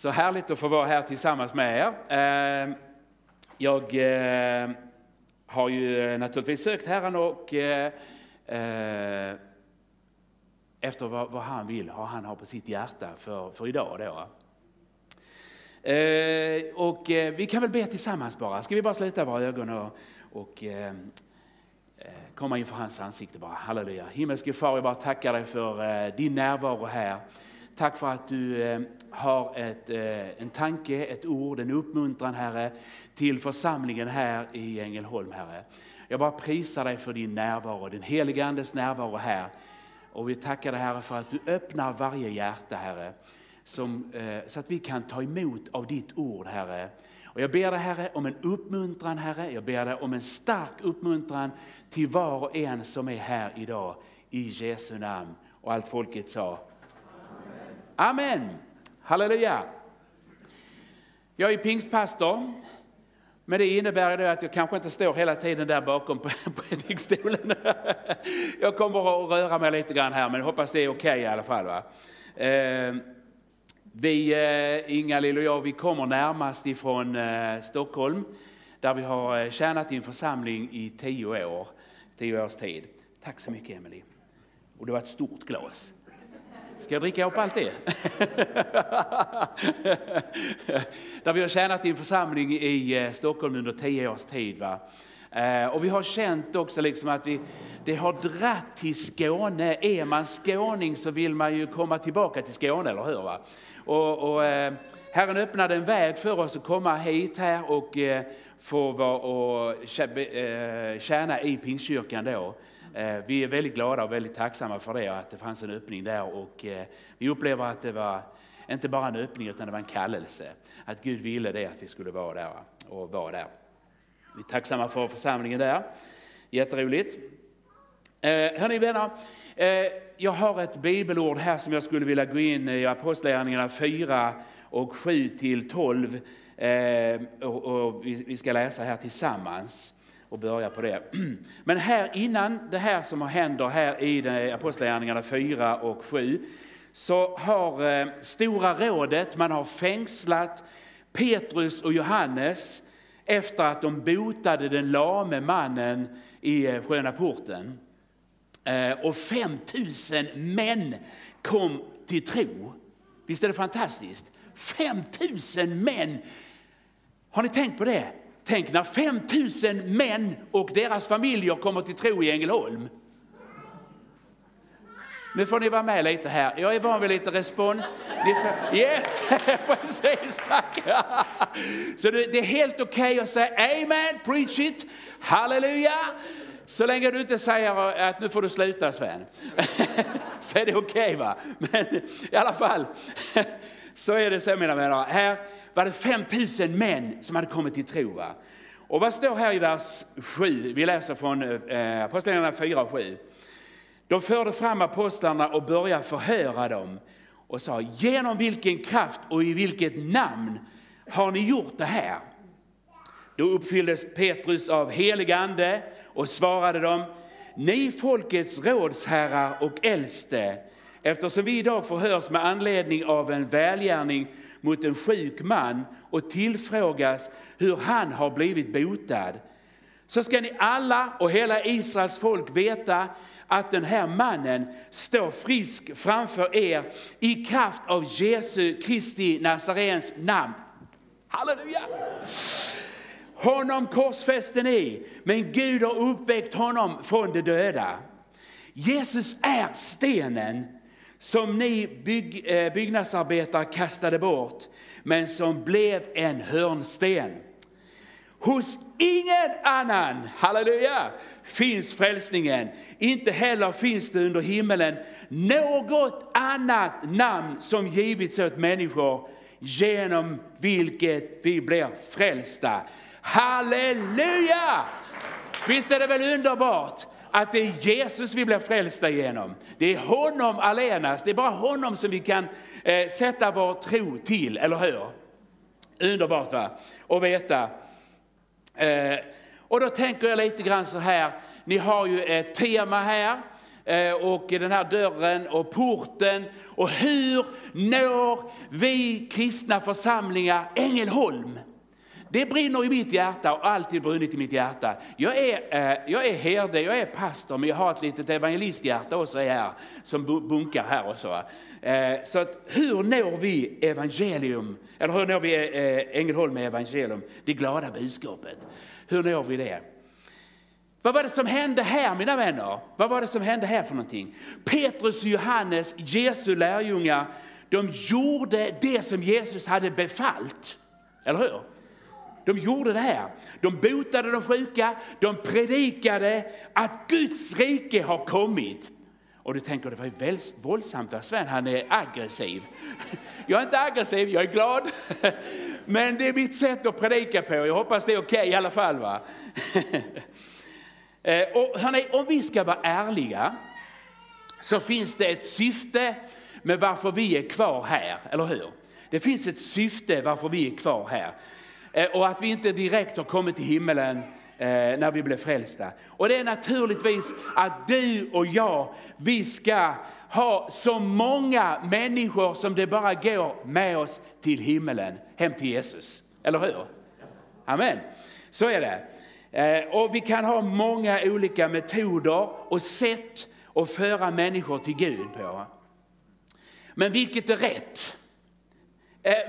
Så härligt att få vara här tillsammans med er. Ehm, jag eh, har ju eh, naturligtvis sökt Herren och eh, efter vad, vad, han vill, vad han har på sitt hjärta för, för idag. Då. Och vi kan väl be tillsammans bara. Ska vi bara sluta våra ögon och, och komma inför hans ansikte bara. Halleluja. Himmelske far, jag bara tackar dig för din närvaro här. Tack för att du eh, har ett, eh, en tanke, ett ord, en uppmuntran Herre till församlingen här i Ängelholm Herre. Jag bara prisar dig för din närvaro, din heliga Andes närvaro här. Och vi tackar dig Herre för att du öppnar varje hjärta Herre. Som, eh, så att vi kan ta emot av ditt ord Herre. Och jag ber dig Herre om en uppmuntran Herre. Jag ber dig om en stark uppmuntran till var och en som är här idag. I Jesu namn. Och allt folket sa Amen. Halleluja. Jag är pingstpastor. Men det innebär att jag kanske inte står hela tiden där bakom på predikstolen. Jag kommer att röra mig lite grann här, men hoppas det är okej okay i alla fall. Va? Ehm, vi, eh, Inga-Lill och jag, vi kommer närmast ifrån eh, Stockholm, där vi har eh, tjänat i en församling i tio år, tio års tid. Tack så mycket Emelie. Och det var ett stort glas. Ska jag dricka upp allt det? Där vi har tjänat i en församling i eh, Stockholm under tio års tid. Va? Eh, och vi har känt också liksom att vi, det har dratt till Skåne. Är man skåning så vill man ju komma tillbaka till Skåne, eller hur? Va? Och, och, eh, Herren öppnade en väg för oss att komma hit här och eh, få vara och tjäna i Pingstkyrkan då. Eh, vi är väldigt glada och väldigt tacksamma för det, att det fanns en öppning där. Och eh, vi upplever att det var inte bara en öppning utan det var en kallelse. Att Gud ville det, att vi skulle vara där och vara där. Vi är tacksamma för församlingen där. Jätteroligt. Eh, hörni vänner, eh, jag har ett bibelord här som jag skulle vilja gå in i Apostlagärningarna 4 och 7 till 12. Och vi ska läsa här tillsammans och börja på det. Men här innan det här som händer här i Apostlagärningarna 4 och 7 så har eh, Stora rådet, man har fängslat Petrus och Johannes efter att de botade den lame mannen i eh, Sköna porten. Eh, och 5000 män kom till tro. Visst är det fantastiskt? 5000 män! Har ni tänkt på det? Tänk när 5000 män och deras familjer kommer till tro i Ängelholm. Nu får ni vara med lite här. Jag är van vid lite respons. Yes, precis, tack. Så det är helt okej okay att säga amen, preach it, halleluja. Så länge du inte säger att nu får du sluta Sven. Så är det okej okay, va. Men i alla fall, så är det så mina vänner. Här var det 5000 män som hade kommit till tro. Va? Och vad står här i vers 7? Vi läser från eh, Apostlagärningarna 4 och 7. De förde fram apostlarna och började förhöra dem och sa, genom vilken kraft och i vilket namn har ni gjort det här? Då uppfylldes Petrus av helig ande och svarade dem, ni folkets rådsherrar och äldste, eftersom vi idag förhörs med anledning av en välgärning mot en sjuk man och tillfrågas hur han har blivit botad. Så ska ni alla och hela Israels folk veta att den här mannen står frisk framför er i kraft av Jesu Kristi Nazarens namn. Halleluja! Honom korsfäste ni, men Gud har uppväckt honom från de döda. Jesus är stenen som ni bygg, eh, byggnadsarbetare kastade bort, men som blev en hörnsten. Hos ingen annan, halleluja, finns frälsningen. Inte heller finns det under himmelen något annat namn som givits åt människor genom vilket vi blir frälsta. Halleluja! Visst är det väl underbart att det är Jesus vi blir frälsta genom. Det är honom allenast, det är bara honom som vi kan eh, sätta vår tro till, eller hur? Underbart va? Och veta. Eh, och då tänker jag lite grann så här, ni har ju ett tema här eh, och den här dörren och porten. Och hur når vi kristna församlingar Ängelholm? Det brinner i mitt hjärta och alltid brunnit i mitt hjärta. Jag är, eh, jag är herde, jag är pastor, men jag har ett litet evangelisthjärta också här, som bunkar här och så. Eh, så att, hur når vi evangelium, eller hur når vi eh, Ängelholm med evangelium, det glada budskapet? Hur når vi det? Vad var det som hände här mina vänner? Vad var det som hände här för någonting? Petrus och Johannes, Jesu lärjungar, de gjorde det som Jesus hade befallt. Eller hur? De gjorde det här. De botade de sjuka, de predikade att Guds rike har kommit. Och du tänker, det var ju våldsamt av Sven, han är aggressiv. Jag är inte aggressiv, jag är glad. Men det är mitt sätt att predika på, jag hoppas det är okej okay i alla fall. Va? Eh, och hörni, om vi ska vara ärliga så finns det ett syfte med varför vi är kvar här, eller hur? Det finns ett syfte varför vi är kvar här. Eh, och att vi inte direkt har kommit till himmelen eh, när vi blev frälsta. Och det är naturligtvis att du och jag, vi ska ha så många människor som det bara går med oss till himmelen, hem till Jesus. Eller hur? Amen. Så är det. Eh, och vi kan ha många olika metoder och sätt att föra människor till Gud på. Men vilket är rätt?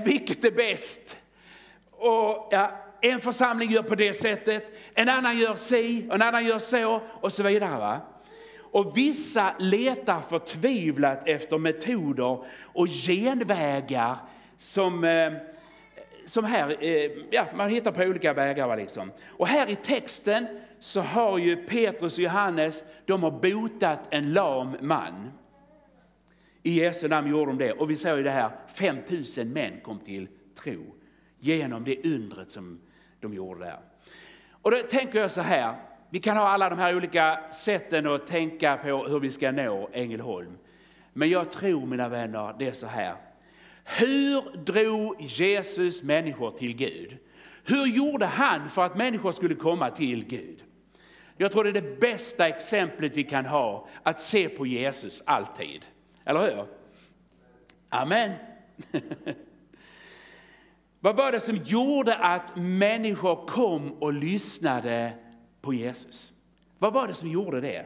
Vilket är bäst? Och ja, en församling gör på det sättet, en annan gör si, en annan gör så och så vidare. Va? Och vissa letar förtvivlat efter metoder och genvägar som, eh, som här, eh, ja, man hittar på olika vägar. Va, liksom. Och här i texten så har ju Petrus och Johannes, de har botat en lam man. I Jesu namn gjorde de det. Och vi ser ju det här, 5000 män kom till tro genom det undret som de gjorde där. Och då tänker jag så här, vi kan ha alla de här olika sätten att tänka på hur vi ska nå Ängelholm. Men jag tror mina vänner, det är så här. Hur drog Jesus människor till Gud? Hur gjorde han för att människor skulle komma till Gud? Jag tror det är det bästa exemplet vi kan ha, att se på Jesus alltid. Eller hur? Amen. Vad var det som gjorde att människor kom och lyssnade på Jesus? Vad var det som gjorde det?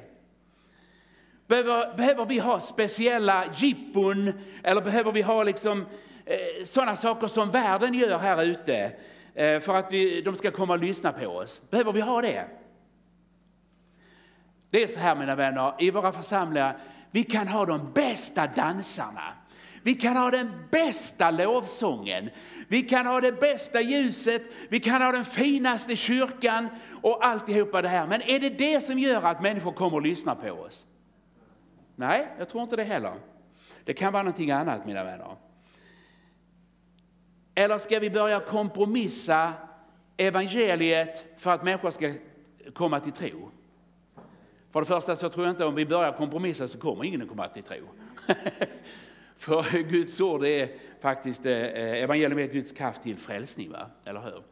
Behöver, behöver vi ha speciella jippon eller behöver vi ha liksom, eh, sådana saker som världen gör här ute eh, för att vi, de ska komma och lyssna på oss? Behöver vi ha det? Det är så här mina vänner, i våra församlingar, vi kan ha de bästa dansarna. Vi kan ha den bästa lovsången. Vi kan ha det bästa ljuset, vi kan ha den finaste kyrkan och alltihopa det här. Men är det det som gör att människor kommer och lyssnar på oss? Nej, jag tror inte det heller. Det kan vara någonting annat mina vänner. Eller ska vi börja kompromissa evangeliet för att människor ska komma till tro? För det första så tror jag inte om vi börjar kompromissa så kommer ingen att komma till tro. För Guds ord är faktiskt, eh, eh, evangelium är Guds kraft till frälsning, va? eller hur?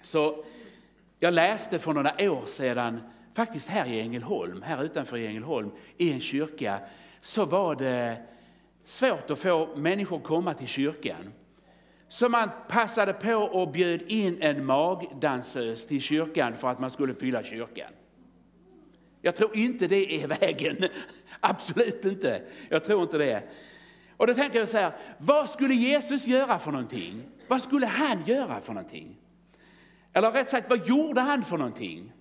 Så jag läste för några år sedan, faktiskt här i Ängelholm, här utanför i Ängelholm, i en kyrka, så var det svårt att få människor att komma till kyrkan. Så man passade på och bjöd in en magdansös till kyrkan för att man skulle fylla kyrkan. Jag tror inte det är vägen. Absolut inte. Jag tror inte det. Och då tänker jag så här, vad skulle Jesus göra för någonting? Vad skulle han göra för någonting? Eller rätt sagt, vad gjorde han för någonting?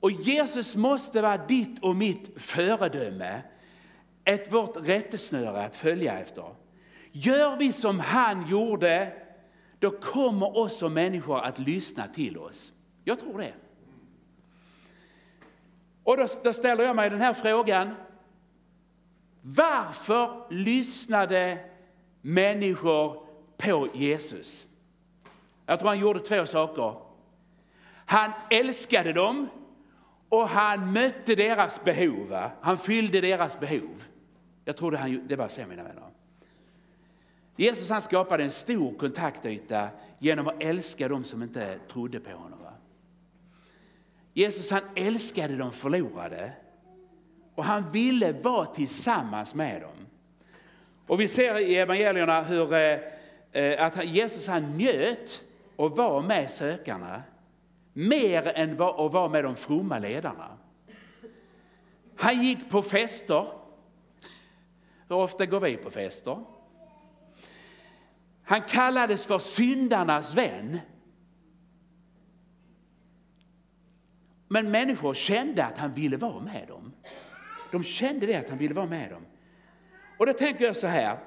Och Jesus måste vara ditt och mitt föredöme, ett vårt rättesnöre att följa efter. Gör vi som han gjorde, då kommer oss som människor att lyssna till oss. Jag tror det. Och då, då ställer jag mig den här frågan, varför lyssnade människor på Jesus? Jag tror han gjorde två saker. Han älskade dem och han mötte deras behov. Han fyllde deras behov. Jag tror det, han, det var så mina vänner. Jesus han skapade en stor kontaktyta genom att älska dem som inte trodde på honom. Jesus han älskade de förlorade och han ville vara tillsammans med dem. Och vi ser i evangelierna hur eh, eh att Jesus han njöt och var med sökarna mer än att vara med de fromma ledarna. Han gick på fester. Hur ofta går vi på fester? Han kallades för syndarnas vän. Men människor kände att han ville vara med dem. De kände det att han ville vara med dem. Och då tänker jag så här,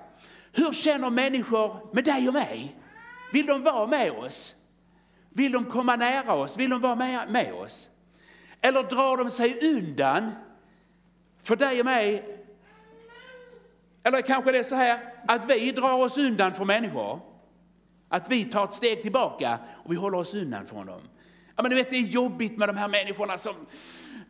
hur känner människor med dig och mig? Vill de vara med oss? Vill de komma nära oss? Vill de vara med, med oss? Eller drar de sig undan för dig och mig? Eller kanske det är så här att vi drar oss undan från människor. Att vi tar ett steg tillbaka och vi håller oss undan från dem. Ja, men du vet, det är jobbigt med de här människorna som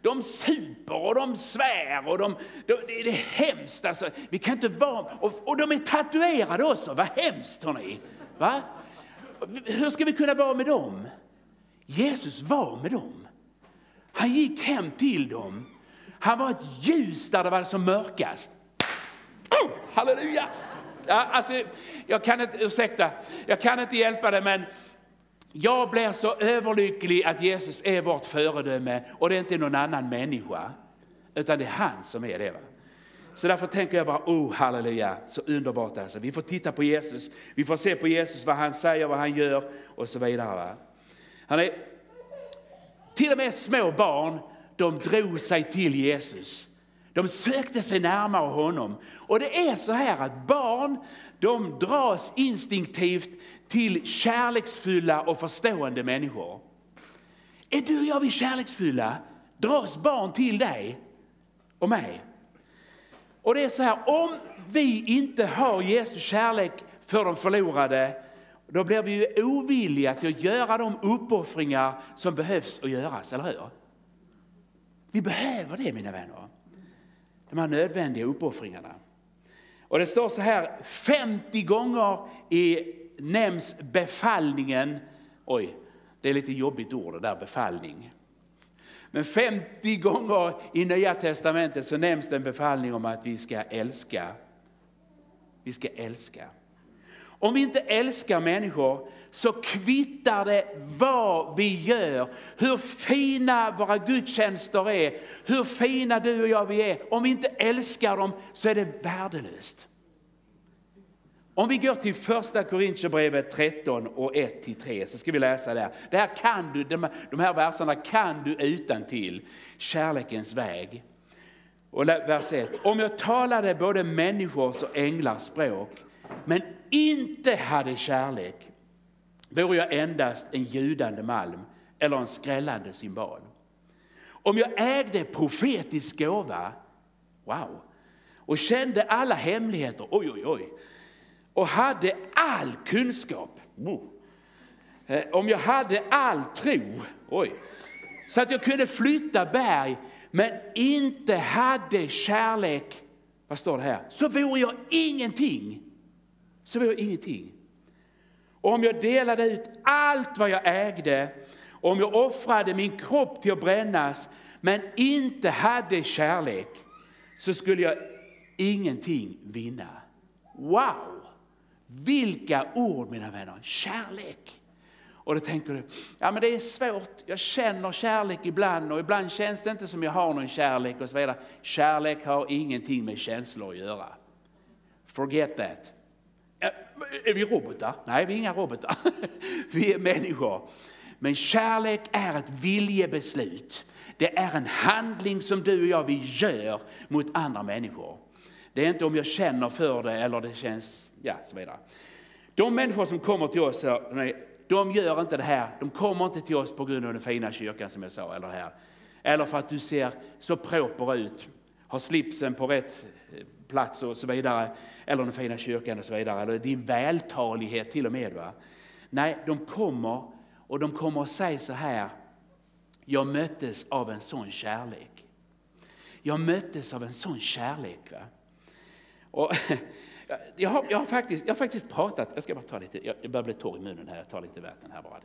de super och de svär och de, de, det är hemskt. Alltså. Vi kan inte vara, och, och de är tatuerade också, vad hemskt hörni. Va? Hur ska vi kunna vara med dem? Jesus var med dem. Han gick hem till dem. Han var ett ljus där det var som mörkast. Oh, halleluja! Ja, alltså, jag kan inte, ursäkta, jag kan inte hjälpa det men jag blir så överlycklig att Jesus är vårt föredöme och det är inte någon annan människa. Utan det är han som är det. Va? Så därför tänker jag bara, oh halleluja, så underbart alltså. Vi får titta på Jesus, vi får se på Jesus, vad han säger, vad han gör och så vidare. Va? Han är, till och med små barn, de drog sig till Jesus. De sökte sig närmare honom. Och det är så här att barn, de dras instinktivt till kärleksfulla och förstående människor. Är du och jag vi kärleksfulla? Dras barn till dig och mig? Och det är så här, om vi inte har Jesu kärlek för de förlorade, då blir vi ju ovilliga till att göra de uppoffringar som behövs att göras, eller hur? Vi behöver det mina vänner. De här nödvändiga uppoffringarna. Och det står så här, 50 gånger i nämns befallningen, oj, det är lite jobbigt ord det där befallning. Men 50 gånger i Nya Testamentet så nämns det en befallning om att vi ska älska. Vi ska älska. Om vi inte älskar människor så kvittar det vad vi gör, hur fina våra gudstjänster är, hur fina du och jag vi är. Om vi inte älskar dem så är det värdelöst. Om vi går till första Korintierbrevet 13 och 1-3 så ska vi läsa där. Det här kan du, de här verserna kan du utan till. Kärlekens väg. Och vers 1. Om jag talade både människors och änglars språk men inte hade kärlek vore jag endast en ljudande malm eller en skrällande symbol. Om jag ägde profetisk gåva, wow, och kände alla hemligheter, oj oj oj, och hade all kunskap. wow. Eh, om jag hade all tro, oj, så att jag kunde flytta berg men inte hade kärlek, vad står det här? Så vore jag ingenting. Så vore jag ingenting. Och om jag delade ut allt vad jag ägde, om jag offrade min kropp till att brännas men inte hade kärlek, så skulle jag ingenting vinna. Wow! Vilka ord mina vänner, kärlek. Och då tänker du, ja men det är svårt, jag känner kärlek ibland och ibland känns det inte som jag har någon kärlek och så vidare. Kärlek har ingenting med känslor att göra. Forget that. Är vi robotar? Nej, vi är inga robotar. Vi är människor. Men kärlek är ett viljebeslut. Det är en handling som du och jag vi gör mot andra människor. Det är inte om jag känner för det eller det känns ja, så vidare. De människor som kommer till oss, de gör inte det här. De kommer inte till oss på grund av den fina kyrkan som jag sa, eller här. Eller för att du ser så proper ut, har slipsen på rätt plats och så vidare. Eller den fina kyrkan och så vidare. Eller din vältalighet till och med. Va? Nej, de kommer och de kommer att säga så här. Jag möttes av en sån kärlek. Jag möttes av en sån kärlek. Va? Och Jag har, jag, har faktiskt, jag har faktiskt pratat, jag ska bara ta lite, jag börjar bli torr i munnen här, jag tar lite vatten här bara.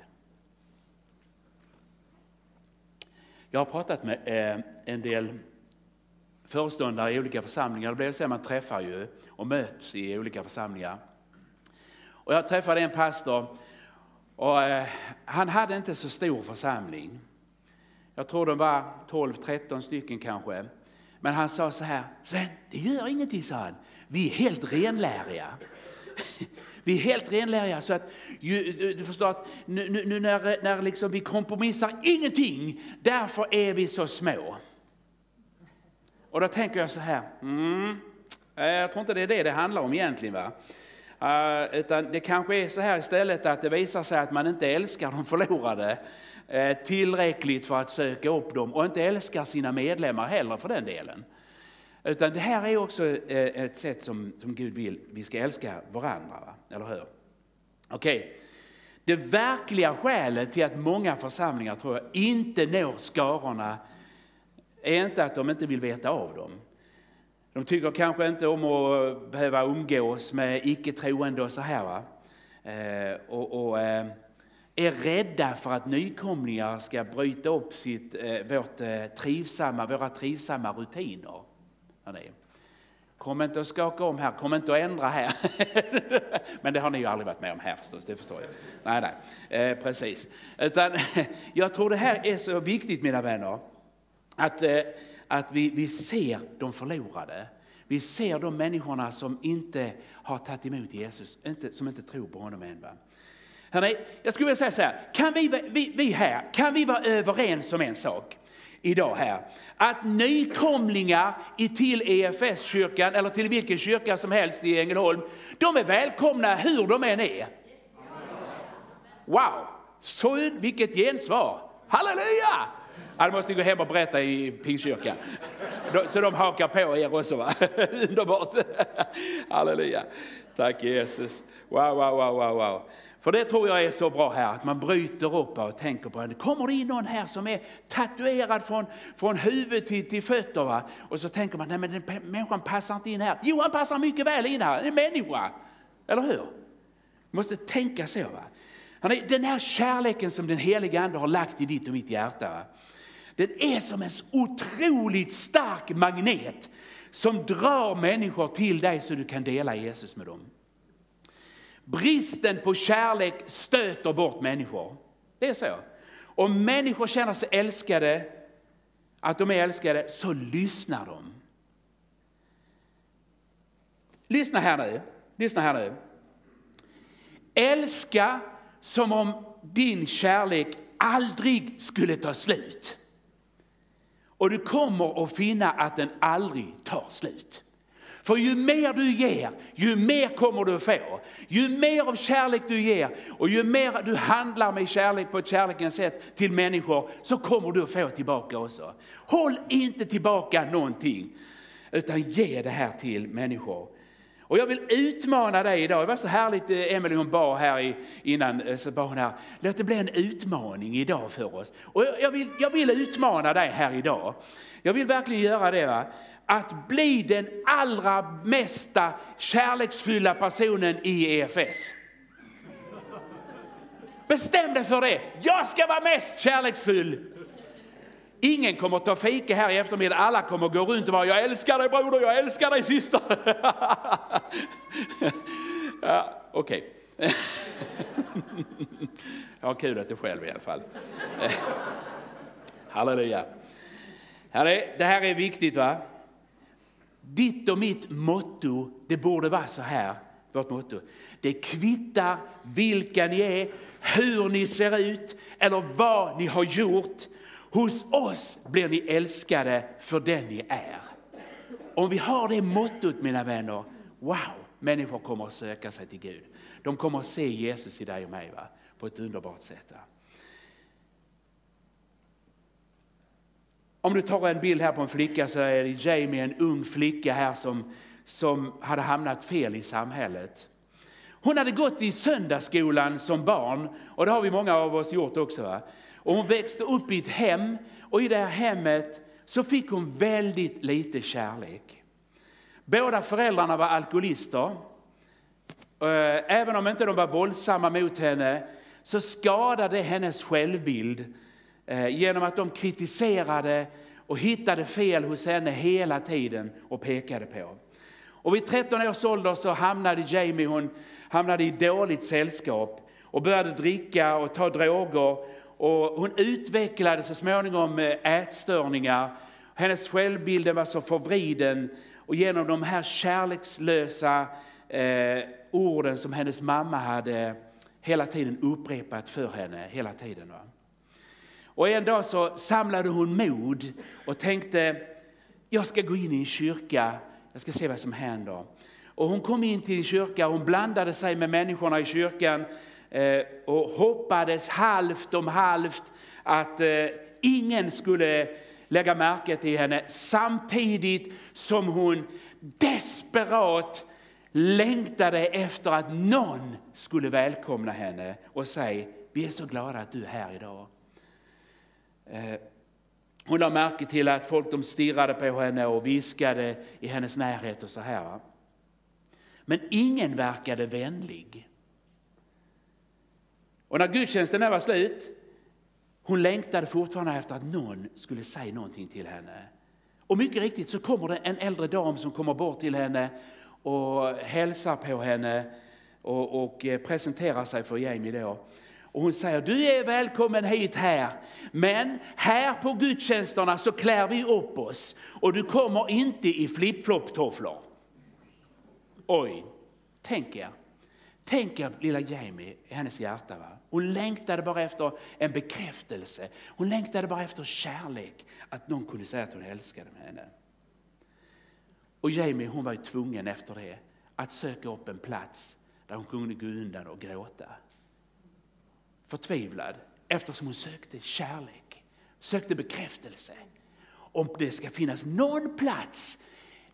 Jag har pratat med eh, en del föreståndare i olika församlingar. Det blir så att man träffar ju och möts i olika församlingar. Och jag träffade en pastor och eh, han hade inte så stor församling. Jag tror de var 12-13 stycken kanske. Men han sa så här, Sven, det gör ingenting, sa han. Vi är helt renläriga. Vi är helt renläriga så att du förstår att nu, nu när, när liksom vi kompromissar ingenting, därför är vi så små. Och då tänker jag så här, mm, eh, jag tror inte det är det det handlar om egentligen. Va? Uh, utan det kanske är så här istället att det visar sig att man inte älskar de förlorade uh, tillräckligt för att söka upp dem och inte älskar sina medlemmar heller för den delen. Utan det här är också uh, ett sätt som, som Gud vill vi ska älska varandra, va? eller hur? Okej. Okay. Det verkliga skälet till att många församlingar tror jag inte når skarorna är inte att de inte vill veta av dem. De tycker kanske inte om att behöva umgås med icke-troende och så här. Va? Eh, och, och eh, är rädda för att nykomlingar ska bryta upp sitt, eh, vårt, eh, trivsamma, våra trivsamma rutiner. Hörrni. Kom inte att skaka om här, kom inte att ändra här. Men det har ni ju aldrig varit med om här förstås, det förstår jag. Nej, nej, eh, precis. Utan jag tror det här är så viktigt mina vänner. Att, eh, att vi, vi ser de förlorade. Vi ser de människorna som inte har tagit emot Jesus, inte, som inte tror på honom än. Va? Hörrni, jag skulle vilja säga så här, kan vi, vi, vi här, kan vi vara överens om en sak? idag här. Att nykomlingar till EFS-kyrkan eller till vilken kyrka som helst i Ängelholm, de är välkomna hur de än är. Wow, så vilket gensvar! Halleluja! Ja, Han måste ni gå hem och berätta i Pingstkyrkan. Så de hakar på er också. Va? Underbart! Halleluja! Tack Jesus. Wow, wow, wow, wow, wow. För det tror jag är så bra här, att man bryter upp och tänker på det. Kommer det in någon här som är tatuerad från, från huvud till, till fötter va? och så tänker man, nej men den människan passar inte in här. Jo, han passar mycket väl in här, en människa. Eller hur? måste tänka så. Va? Den här kärleken som den heliga Ande har lagt i ditt och mitt hjärta. Va? Den är som en otroligt stark magnet som drar människor till dig så du kan dela Jesus med dem. Bristen på kärlek stöter bort människor. Det är så. Om människor känner sig älskade, att de är älskade, så lyssnar de. Lyssna här nu. Lyssna här nu. Älska som om din kärlek aldrig skulle ta slut. Och du kommer att finna att den aldrig tar slut. För ju mer du ger, ju mer kommer du att få. Ju mer av kärlek du ger och ju mer du handlar med kärlek på ett kärlekens sätt till människor så kommer du att få tillbaka också. Håll inte tillbaka någonting utan ge det här till människor. Och jag vill utmana dig idag, det var så härligt eh, Emelie hon bad här innan, eh, så bad hon här, låt det bli en utmaning idag för oss. Och jag vill, jag vill utmana dig här idag. Jag vill verkligen göra det. Va? Att bli den allra mesta kärleksfulla personen i EFS. Bestäm dig för det. Jag ska vara mest kärleksfull. Ingen kommer att ta fika här i eftermiddag. Alla kommer att gå runt och bara, jag älskar dig broder, jag älskar dig syster. ja, Okej. Okay. jag har kul åt det själv i alla fall. Halleluja. Det här är viktigt va? Ditt och mitt motto, det borde vara så här, vårt motto. Det kvittar vilka ni är, hur ni ser ut eller vad ni har gjort. Hos oss blir ni älskade för den ni är. Om vi har det mottot mina vänner, wow, människor kommer att söka sig till Gud. De kommer att se Jesus i dig och mig va? på ett underbart sätt. Va? Om du tar en bild här på en flicka så är det Jamie, en ung flicka här som, som hade hamnat fel i samhället. Hon hade gått i söndagsskolan som barn och det har vi många av oss gjort också. Va? Och hon växte upp i ett hem och i det här hemmet så fick hon väldigt lite kärlek. Båda föräldrarna var alkoholister. Eh, även om inte de var våldsamma mot henne så skadade hennes självbild eh, genom att de kritiserade och hittade fel hos henne hela tiden och pekade på. Och vid 13 års ålder så hamnade Jamie hon hamnade i dåligt sällskap och började dricka och ta droger. Och hon utvecklade så småningom eh, ätstörningar. Hennes självbild var så förvriden och genom de här kärlekslösa eh, orden som hennes mamma hade hela tiden upprepat för henne. hela tiden. Va? Och en dag så samlade hon mod och tänkte, jag ska gå in i en kyrka, jag ska se vad som händer. Och hon kom in till en kyrka, hon blandade sig med människorna i kyrkan Eh, och hoppades halvt om halvt att eh, ingen skulle lägga märke till henne samtidigt som hon desperat längtade efter att någon skulle välkomna henne och säga vi är så glada att du är här idag. Eh, hon lade märke till att folk de stirrade på henne och viskade i hennes närhet och så här. Men ingen verkade vänlig. Och när gudstjänsten var slut, hon längtade fortfarande efter att någon skulle säga någonting till henne. Och mycket riktigt så kommer det en äldre dam som kommer bort till henne och hälsar på henne och, och eh, presenterar sig för Jamie då. Och hon säger, du är välkommen hit här, men här på gudstjänsterna så klär vi upp oss och du kommer inte i flip-flop-tofflor. Oj, tänk er. Tänk er lilla Jamie i hennes hjärta. Va? Hon längtade bara efter en bekräftelse. Hon längtade bara efter kärlek. Att någon kunde säga att hon älskade henne. Och Jamie hon var ju tvungen efter det att söka upp en plats där hon kunde gå undan och gråta. Förtvivlad eftersom hon sökte kärlek, sökte bekräftelse. Om det ska finnas någon plats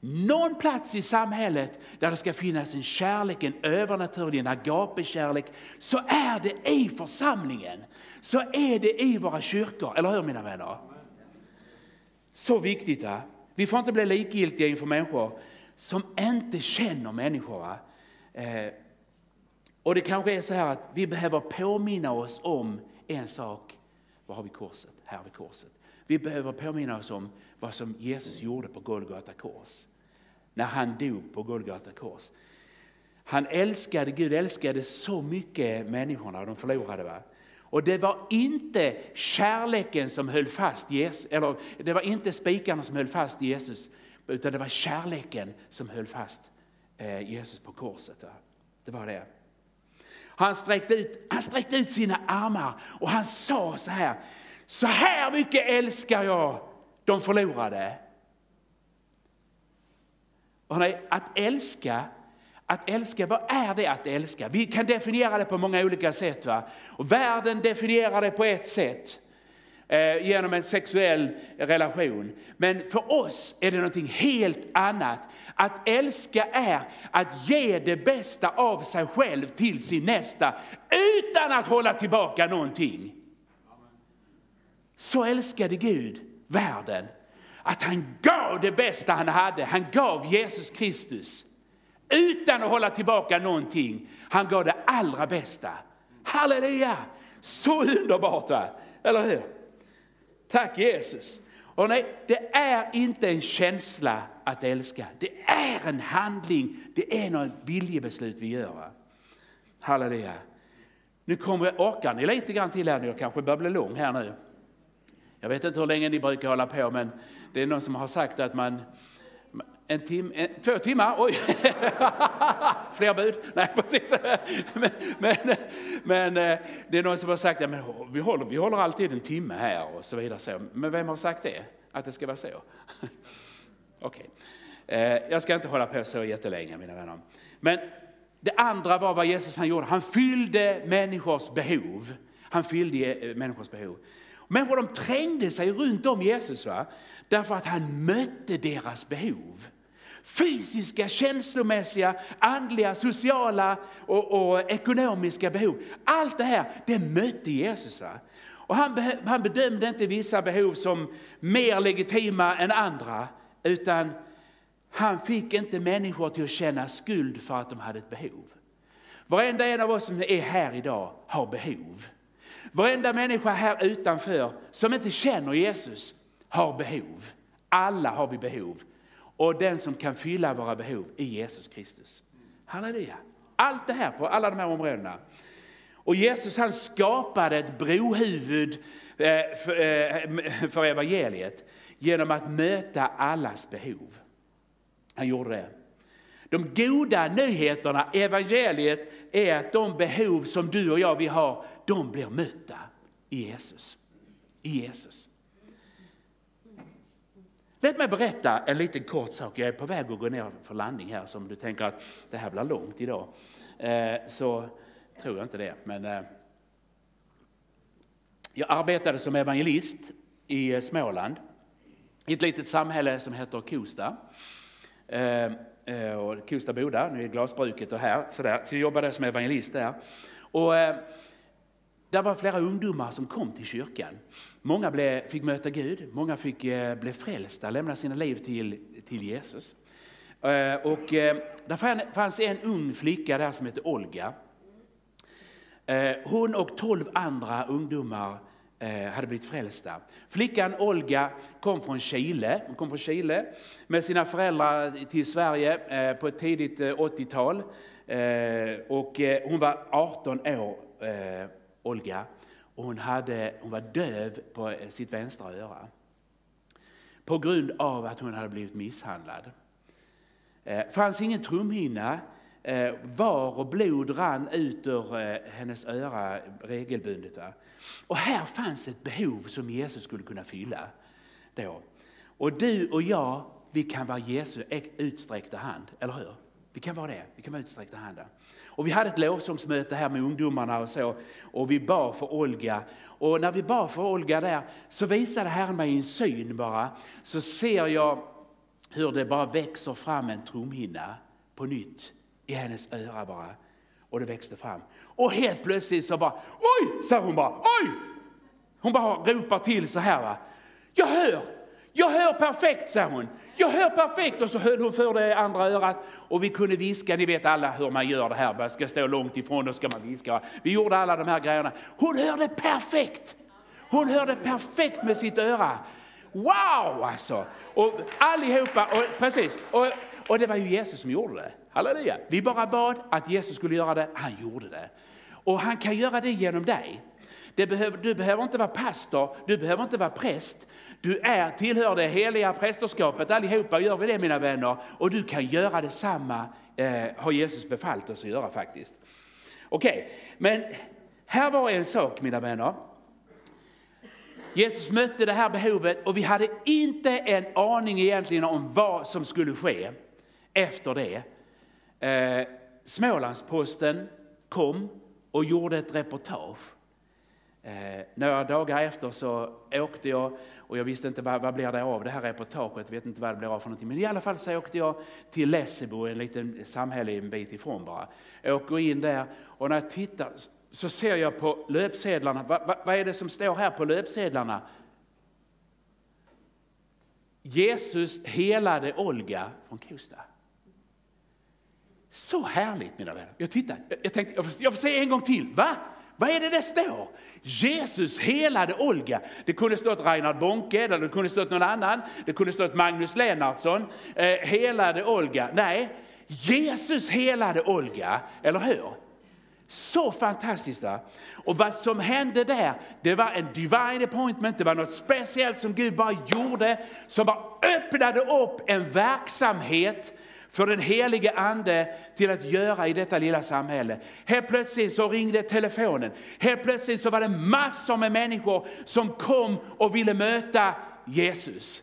någon plats i samhället där det ska finnas en kärlek, en övernaturlig, en agape-kärlek, så är det i församlingen. Så är det i våra kyrkor, eller hur mina vänner? Så viktigt. Va? Vi får inte bli likgiltiga inför människor som inte känner människor. Eh, och det kanske är så här att vi behöver påminna oss om en sak. Var har vi korset? Här har vi korset. Vi behöver påminna oss om vad som Jesus gjorde på Golgata kors. När han dog på Golgata kors. Han älskade, Gud älskade så mycket människorna, de förlorade. Va? Och det var inte kärleken som höll fast Jesus, eller det var inte spikarna som höll fast Jesus, utan det var kärleken som höll fast eh, Jesus på korset. Va? Det var det. Han sträckte, ut, han sträckte ut sina armar och han sa så här, så här mycket älskar jag de förlorade. Att älska, att älska, vad är det att älska? Vi kan definiera det på många olika sätt. Va? Och världen definierar det på ett sätt, eh, genom en sexuell relation. Men för oss är det någonting helt annat. Att älska är att ge det bästa av sig själv till sin nästa, utan att hålla tillbaka någonting. Så älskade Gud världen att han gav det bästa han hade. Han gav Jesus Kristus utan att hålla tillbaka någonting. Han gav det allra bästa. Halleluja! Så underbart, va? eller hur? Tack Jesus. Och nej, det är inte en känsla att älska. Det är en handling. Det är något viljebeslut vi gör. Va? Halleluja. Nu kommer, orkar ni lite grann till här nu? Jag kanske börjar bli lång här nu. Jag vet inte hur länge ni brukar hålla på, men det är någon som har sagt att man en tim, en, två timmar, oj! Fler bud? Nej, precis. Men, men, men, eh, det är någon som har sagt att ja, vi, håller, vi håller alltid en timme här och så vidare. Så. Men vem har sagt det? Att det ska vara så? Okej. Okay. Eh, jag ska inte hålla på så jättelänge, mina vänner. Men det andra var vad Jesus han gjorde. Han fyllde människors behov. Han fyllde eh, människors behov. Människor de trängde sig runt om Jesus va? Därför att han mötte deras behov. Fysiska, känslomässiga, andliga, sociala och, och ekonomiska behov. Allt det här, det mötte Jesus. Va? Och han, han bedömde inte vissa behov som mer legitima än andra, utan han fick inte människor till att känna skuld för att de hade ett behov. Varenda en av oss som är här idag har behov. Varenda människa här utanför som inte känner Jesus har behov. Alla har vi behov. Och den som kan fylla våra behov är Jesus Kristus. Halleluja. Allt det här på alla de här områdena. Och Jesus han skapade ett brohuvud eh, eh, för evangeliet genom att möta allas behov. Han gjorde det. De goda nyheterna, evangeliet, är att de behov som du och jag vi har, de blir mötta i Jesus. I Jesus. Låt mig berätta en liten kort sak. Jag är på väg att gå ner för landning här, så om du tänker att det här blir långt idag, eh, så tror jag inte det. Men eh, jag arbetade som evangelist i eh, Småland, i ett litet samhälle som heter Kosta. Eh, eh och Kosta Boda, nu är glasbruket och här, sådär. så jag jobbade som evangelist där. Och eh, det var flera ungdomar som kom till kyrkan. Många blev, fick möta Gud, många fick eh, bli frälsta, lämna sina liv till, till Jesus. Eh, och eh, där fanns en ung flicka där som hette Olga. Eh, hon och tolv andra ungdomar eh, hade blivit frälsta. Flickan Olga kom från Chile, hon kom från Chile med sina föräldrar till Sverige eh, på ett tidigt eh, 80-tal. Eh, och eh, hon var 18 år Olga och hon, hade, hon var döv på sitt vänstra öra. På grund av att hon hade blivit misshandlad. Det eh, fanns ingen trumhinna. Eh, var och blod rann ut ur eh, hennes öra regelbundet. Och här fanns ett behov som Jesus skulle kunna fylla. Då. Och du och jag, vi kan vara Jesu utsträckta hand, eller hur? Vi kan vara det, vi kan vara utsträckta handen. Och vi hade ett lovsångsmöte här med ungdomarna och så. Och vi bad för Olga. Och när vi bad för Olga där så visade Herren mig en syn bara. Så ser jag hur det bara växer fram en trumhinna på nytt i hennes öra bara. Och det växte fram. Och helt plötsligt så bara, oj, sa hon bara, oj! Hon bara ropar till så här va. Jag hör, jag hör perfekt, sa hon. Jag hör perfekt. Och så höll hon för det andra örat och vi kunde viska. Ni vet alla hur man gör det här. Man ska stå långt ifrån, och ska man viska. Vi gjorde alla de här grejerna. Hon hörde perfekt. Hon hörde perfekt med sitt öra. Wow alltså! Och allihopa, och, precis. Och, och det var ju Jesus som gjorde det. Halleluja! Vi bara bad att Jesus skulle göra det, han gjorde det. Och han kan göra det genom dig. Det behöver, du behöver inte vara pastor, du behöver inte vara präst. Du är, tillhör det heliga prästerskapet, allihopa gör vi det mina vänner. Och du kan göra detsamma, eh, har Jesus befallt oss att göra faktiskt. Okej, okay. men här var en sak mina vänner. Jesus mötte det här behovet och vi hade inte en aning egentligen om vad som skulle ske efter det. Eh, Smålandsposten kom och gjorde ett reportage Eh, några dagar efter så åkte jag och jag visste inte vad, vad blir det av det här reportaget, vet inte vad det blir av för någonting. Men i alla fall så åkte jag till Lessebo, en liten samhälle en bit ifrån bara. Jag åker in där och när jag tittar så ser jag på löpsedlarna, vad, vad, vad är det som står här på löpsedlarna? Jesus helade Olga från Kosta. Så härligt mina vänner. Jag tittar, jag tänkte jag får, jag får se en gång till. Va? Vad är det det står? Jesus helade Olga. Det kunde stått Reinhard Bonke, eller det kunde stått någon annan. Det kunde stått Magnus Lennartsson. Eh, helade Olga. Nej, Jesus helade Olga, eller hur? Så fantastiskt. Va? Och vad som hände där, det var en divine appointment, det var något speciellt som Gud bara gjorde, som bara öppnade upp en verksamhet för den helige ande till att göra i detta lilla samhälle. Helt plötsligt så ringde telefonen. Helt plötsligt så var det massor med människor som kom och ville möta Jesus.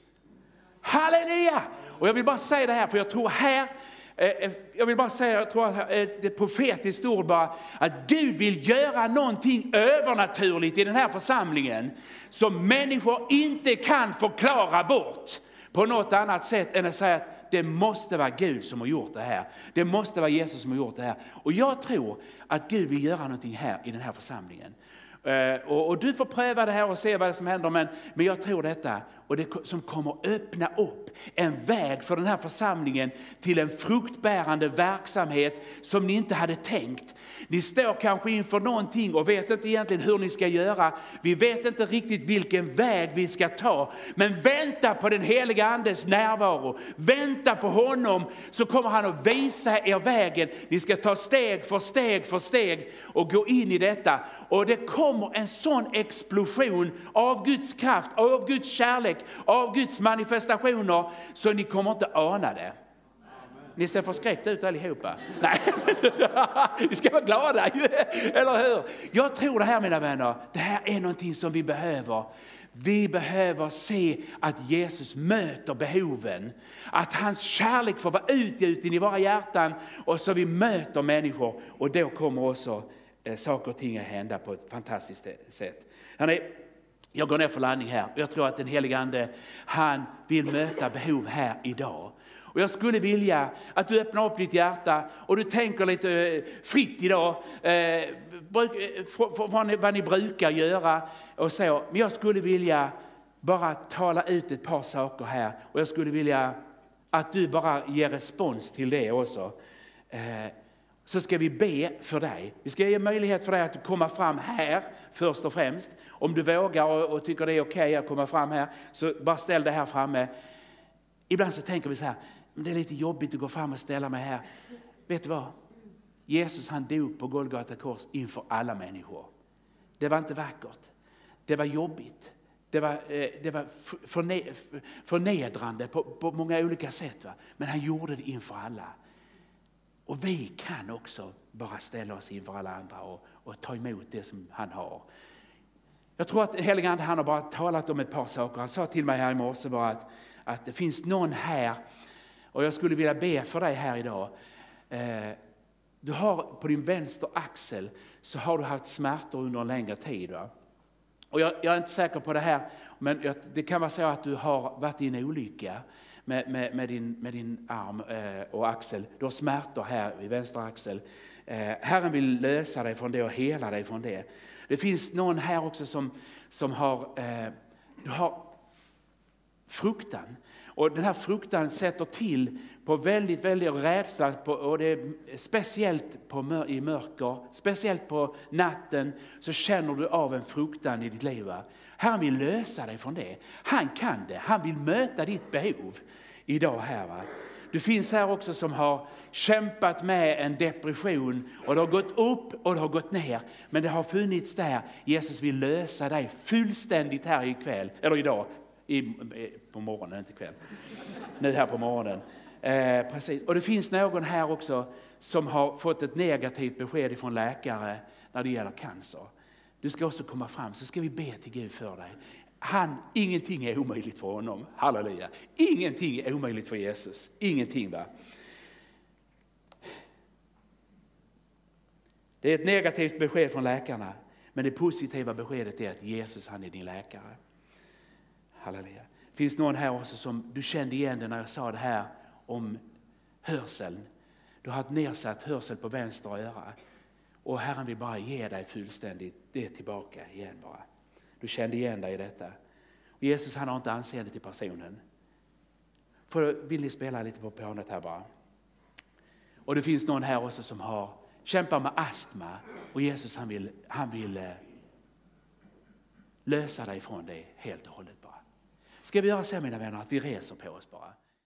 Halleluja! Och jag vill bara säga det här, för jag tror här eh, eh, jag vill bara säga, jag tror att det är profetiskt ord bara, att Gud vill göra någonting övernaturligt i den här församlingen som människor inte kan förklara bort på något annat sätt än att säga att det måste vara Gud som har gjort det här. Det måste vara Jesus som har gjort det här. Och jag tror att Gud vill göra någonting här i den här församlingen. Eh, och, och, du får pröva det här och se vad som händer, men, men jag tror detta och det som kommer öppna upp en väg för den här församlingen till en fruktbärande verksamhet som ni inte hade tänkt. Ni står kanske inför någonting och vet inte egentligen hur ni ska göra. Vi vet inte riktigt vilken väg vi ska ta. Men vänta på den heliga Andes närvaro. Vänta på honom så kommer han att visa er vägen. Ni ska ta steg för steg för steg och gå in i detta. Och det kommer en sån explosion av Guds kraft, av Guds kärlek, av Guds manifestationer så ni kommer inte ana det. Ni ser förskräckta ut allihopa. Nej, ni ska vara glada eller hur? Jag tror det här mina vänner, det här är någonting som vi behöver. Vi behöver se att Jesus möter behoven. Att hans kärlek får vara utgjuten i våra hjärtan och så vi möter människor. Och då kommer också eh, saker och ting att hända på ett fantastiskt sätt. Hörrni, jag går ner för landning här. Jag tror att den helige Ande, han vill möta behov här idag. Och jag skulle vilja att du öppnar upp ditt hjärta och du tänker lite eh, fritt idag. Eh, eh vad ni brukar göra och så. Men jag skulle vilja bara tala ut ett par saker här. Och jag skulle vilja att du bara ger respons till det också. Eh, så ska vi be för dig. Vi ska ge möjlighet för dig att komma fram här först och främst. Om du vågar och, tycker det är okej okay att komma fram här, så bara ställ dig här framme. Ibland så tänker vi så här, det är lite jobbigt att gå fram och ställa mig här. Vet du vad? Jesus han dog på Golgata kors inför alla människor. Det var inte vackert. Det var jobbigt. Det var, eh, det var förnedrande på, på många olika sätt. Va? Men han gjorde det inför alla. Och vi kan också bara ställa oss inför alla andra och, och ta emot det som han har. Jag tror att helige Ande han har bara talat om ett par saker. Han sa till mig här i morse bara att, att det finns någon här och jag skulle vilja be för dig här idag. Eh, du har på din vänster axel så har du haft smärtor under en längre tid. Va? Och jag, jag, är inte säker på det här, men jag, det kan vara så att du har varit i en olycka med, med, med, din, med din arm eh, och axel. Du har smärtor här vid vänster axel. Eh, Herren vill lösa dig från det och hela dig från det. Det finns någon här också som, som har, eh, du har fruktan. Och den här fruktan sätter till på väldigt, väldigt rädsla, på, och det är speciellt på, i mörker, speciellt på natten, så känner du av en fruktan i ditt liv. Herren vill lösa dig från det. Han kan det, han vill möta ditt behov idag här. Va? Du finns här också som har kämpat med en depression och det har gått upp och det har gått ner. Men det har funnits där. Jesus vill lösa dig fullständigt här ikväll, eller idag, i, eh, på morgonen, inte kväll. Nu här på morgonen. Eh, precis. Och det finns någon här också som har fått ett negativt besked från läkare när det gäller cancer. Du ska också komma fram så ska vi be till Gud för dig. Han, ingenting är omöjligt för honom. Halleluja. Ingenting är omöjligt för Jesus. Ingenting. va. Det är ett negativt besked från läkarna. Men det positiva beskedet är att Jesus han är din läkare. Halleluja. Finns någon här också som du kände igen det när jag sa det här om hörseln. Du har ett nedsatt hörsel på vänster öra. Och Herren vill bara ge dig fullständigt det tillbaka igen bara. Du kände igen dig i detta. Och Jesus han har inte anseende till personen. För, vill ni spela lite på pianot här bara? Och det finns någon här också som har kämpar med astma och Jesus han vill, han vill eh, lösa dig från det helt och hållet bara. Ska vi göra så mina vänner att vi reser på oss bara?